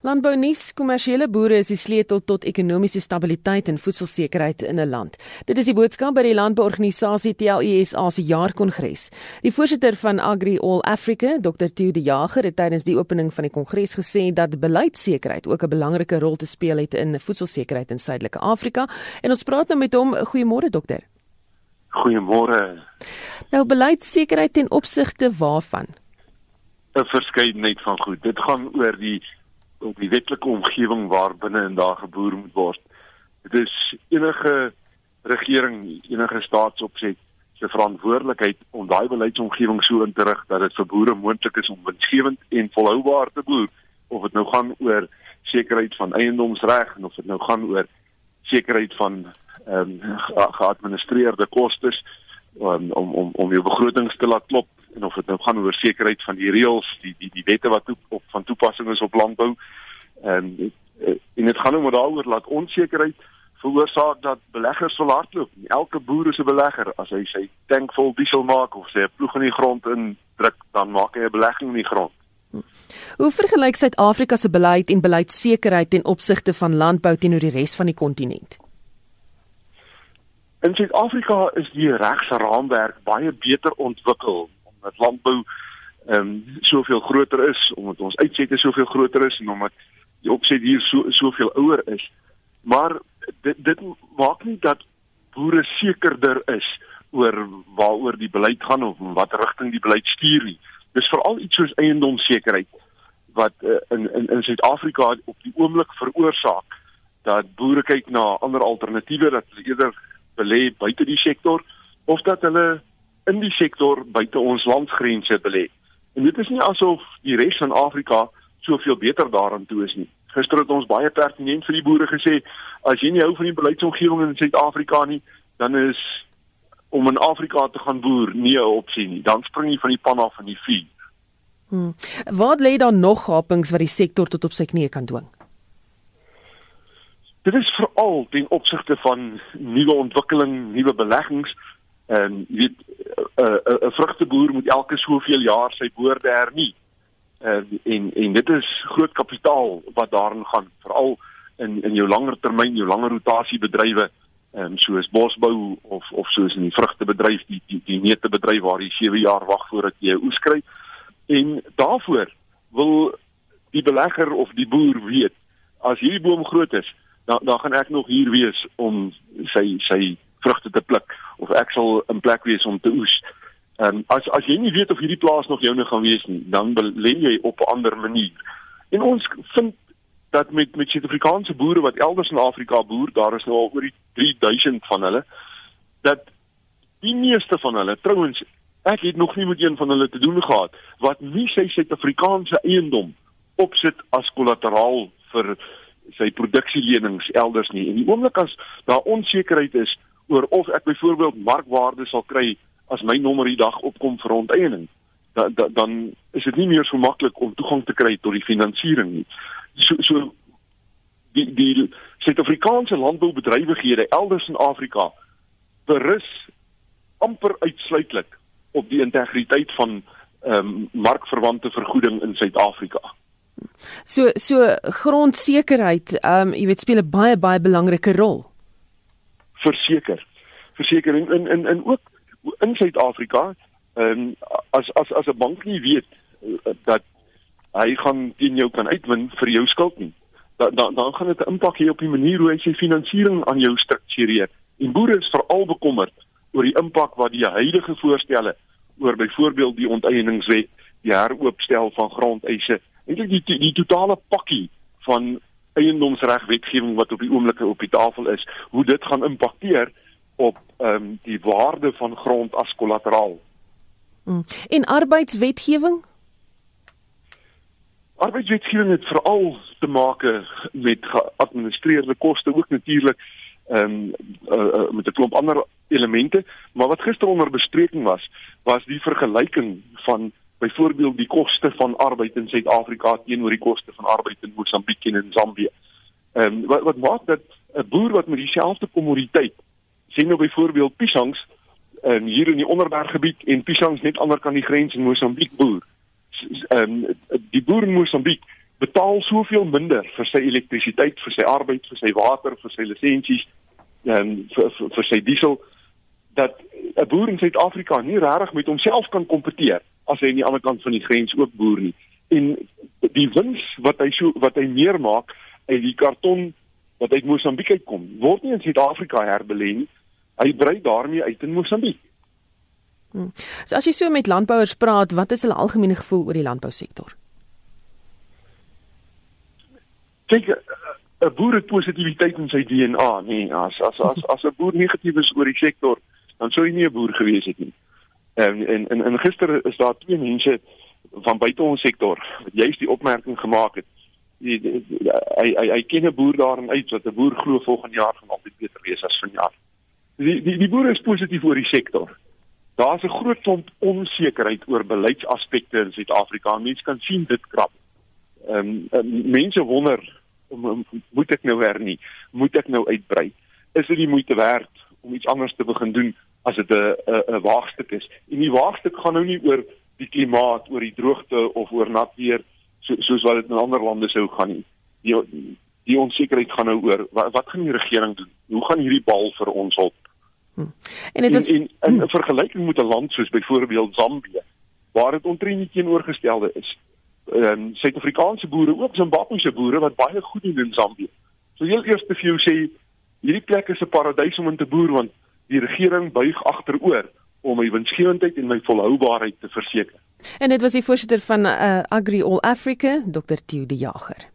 Landbounuus kommersiële boere is die sleutel tot ekonomiese stabiliteit en voedselsekerheid in 'n land. Dit is die boodskap by die landbouorganisasie TLESA se jaarkongres. Die voorsitter van Agri All Africa, Dr. Theo de Jager, het tydens die opening van die kongres gesê dat beleidsekerheid ook 'n belangrike rol te speel het in voedselsekerheid in Suidelike Afrika. En ons praat nou met hom. Goeiemôre dokter. Goeiemôre. Nou beleidsekerheid ten opsigte waarvan? 'n Verskeidenheid van goed. Dit gaan oor die op die wetlike omgewing waar binne en daar geboer moet word. Dit is enige regering, enige staatsopset se verantwoordelikheid om daai beleidsomgewing so in te rig dat dit vir boere moontlik is om winsgewend en volhoubaar te boer of dit nou gaan oor sekerheid van eiendomsreg en of dit nou gaan oor sekerheid van ehm um, geadministreerde kostes um, om om om jou begrotings te laat klop en of dit nou gaan oor sekerheid van die reëls, die die die wette wat toe, op van toepassing is op landbou. En eh, en dit gaan nou daaroor laat onsekerheid veroorsaak dat beleggers wil hardloop. Elke boer is 'n belegger. As hy sy tank vol diesel maak of sy ploeg in die grond indruk, dan maak hy 'n belegging in die grond. Hoe vergelyk Suid-Afrika se beleid en beleidsekerheid ten opsigte van landbou teenoor die res van die kontinent? In Suid-Afrika is die regsraamwerk baie beter ontwikkel omdat landbou ehm um, soveel groter is, omdat ons uitsette soveel groter is en omdat die opset hier so soveel ouer is. Maar dit dit maak nie dat boere sekerder is oor waaroor die beleid gaan of wat rigting die beleid stuur nie. Dis veral iets soos eiendomssekerheid wat uh, in in in Suid-Afrika op die oomblik veroorsaak dat boere kyk na ander alternatiewe dat hulle eerder belê buite die sektor of dat hulle in die sektor buite ons landsgrense belê. En dit is nie asof die res van Afrika soveel beter daaraan toe is nie. Gister het ons baie pertinent vir die boere gesê, as jy nie hou van die beleidsomgewing in Suid-Afrika nie, dan is om in Afrika te gaan boer nie 'n opsie nie. Dan spring jy van die pan af in die vuur. Hmm. Wat lê dan nog gapings wat die sektor tot op sy knieë kan dwing? Dit is veral ten opsigte van nuwe ontwikkeling, nuwe beleggings. En jy weet 'n uh, 'n uh, vrugteboer moet elke soveel jaar sy boorde hernie. En en en dit is groot kapitaal wat daarin gaan, veral in in jou langer termyn, jou langer rotasiebedrywe, ehm um, soos bosbou of of soos in die vrugtebedryf, die die die neutebedryf waar jy 7 jaar wag voordat jy 'n oes kry. En daaroor wil die belegger of die boer weet, as hierdie boom groot is, dan dan gaan ek nog hier wees om sy sy vrugte te pluk of ek sal in plek wees om te oes. Ehm um, as as jy nie weet of hierdie plaas nog joune gaan wees nie, dan belê jy op 'n ander manier. En ons vind dat met met Suid-Afrikaanse boere wat elders in Afrika boer, daar is nou al oor die 3000 van hulle, dat die meeste van hulle trouens ek het nog nie met een van hulle te doen gehad wat nie sy Suid-Afrikaanse eiendom opsit as kollateraal vir sy produksielenings elders nie. En die oomblik as daar onsekerheid is oor of ek byvoorbeeld markwaarde sal kry as my nommer die dag opkom vir onteiening da, da, dan is dit nie meer so maklik om toegang te kry tot die finansiering nie so so die die Suid-Afrikaanse landboubedrywighede elders in Afrika berus amper uitsluitlik op die integriteit van ehm um, markverwante vergoeding in Suid-Afrika So so grondsekerheid ehm um, jy weet speel 'n baie baie belangrike rol verseker. Verseker in in in ook in Suid-Afrika, ehm um, as as as 'n bank nie weet uh, dat hy gaan teen jou kan uitwin vir jou skuld nie, dan dan dan gaan dit 'n impak hê op die manier hoe hy sy finansiering aan jou struktureer. En boere is veral bekommerd oor die impak wat die huidige voorstelle oor byvoorbeeld die onteieningswet, die heroopstel van grondeise, eintlik die, die die totale pakkie van eiendomsregwetgewing wat op die oomblik op die tafel is, hoe dit gaan impakteer op ehm um, die waarde van grond as kollateraal. Mm. En arbeidswetgewing? Arbeidswetgewing het veral te maak met geadministreerde koste ook natuurlik ehm um, uh, uh, met 'n klomp ander elemente, maar wat gister onder bespreking was, was die vergelyking van byvoorbeeld die koste van arbeid in Suid-Afrika teenoor die koste van arbeid in Mosambiek en in Zambië. Ehm um, wat wat maak dat 'n boer wat met dieselfde kommoditeit sien nou byvoorbeeld piesangs um, hier in die Onderberggebied en piesangs net ander kan die grens in Mosambiek boer. Ehm um, die boer in Mosambiek betaal soveel minder vir sy elektrisiteit, vir sy arbeid, vir sy water, vir sy lisensies en vir, vir, vir sy diesel dat 'n boer in Suid-Afrika nie regtig met homself kan kompeteer as hy aan die ander kant van die grens ook boer nie. En die wins wat hy so wat hy meer maak uit die karton wat uit Mosambiek uitkom, word nie in Suid-Afrika herbelê nie. Hy brei daarmee uit in Mosambiek. Hmm. So as jy so met landbouers praat, wat is hulle algemene gevoel oor die landbousektor? kyk 'n boer het positiwiteit in sy DNA, nee, as as as as 'n boer negatief is oor die sektor, dan sou hy nie 'n boer gewees het nie. En en en, en gister is daar twee mense van buite ons sektor wat juist die opmerking gemaak het. Hy hy hy ken 'n boer daarin uit wat 'n boer glo volgende jaar gaan altyd beter wees as vanjaar. Die die die boere is positief oor die sektor. Daar's 'n groot klomp onsekerheid oor beleidsaspekte in Suid-Afrika. Mense kan sien dit krap. Ehm um, mense wonder moet ek nou hernie? Moet ek nou uitbrei? Is dit die moeite werd om iets anders te begin doen as dit 'n 'n waagstuk is? En die waagstuk gaan nou nie oor die klimaat, oor die droogte of oor nat weer so, soos wat dit in ander lande sou gaan nie. Die die onsekerheid gaan nou oor wat, wat gaan die regering doen? Hoe gaan hierdie bal vir ons op? Hm. En dit is in 'n vergelyking met 'n land soos byvoorbeeld Zambië waar dit omtrent teenoorgestelde is ehm um, Suid-Afrikaanse boere, ook Zimbabwese boere wat baie goed doen in Zambië. So heel eers te vir jou sê hierdie plek is 'n paradys om in te boer want die regering buig agteroor om my winsgewendheid en my volhoubaarheid te verseker. En dit was die voorsitter van uh, Agri All Africa, Dr. Theo De Jager.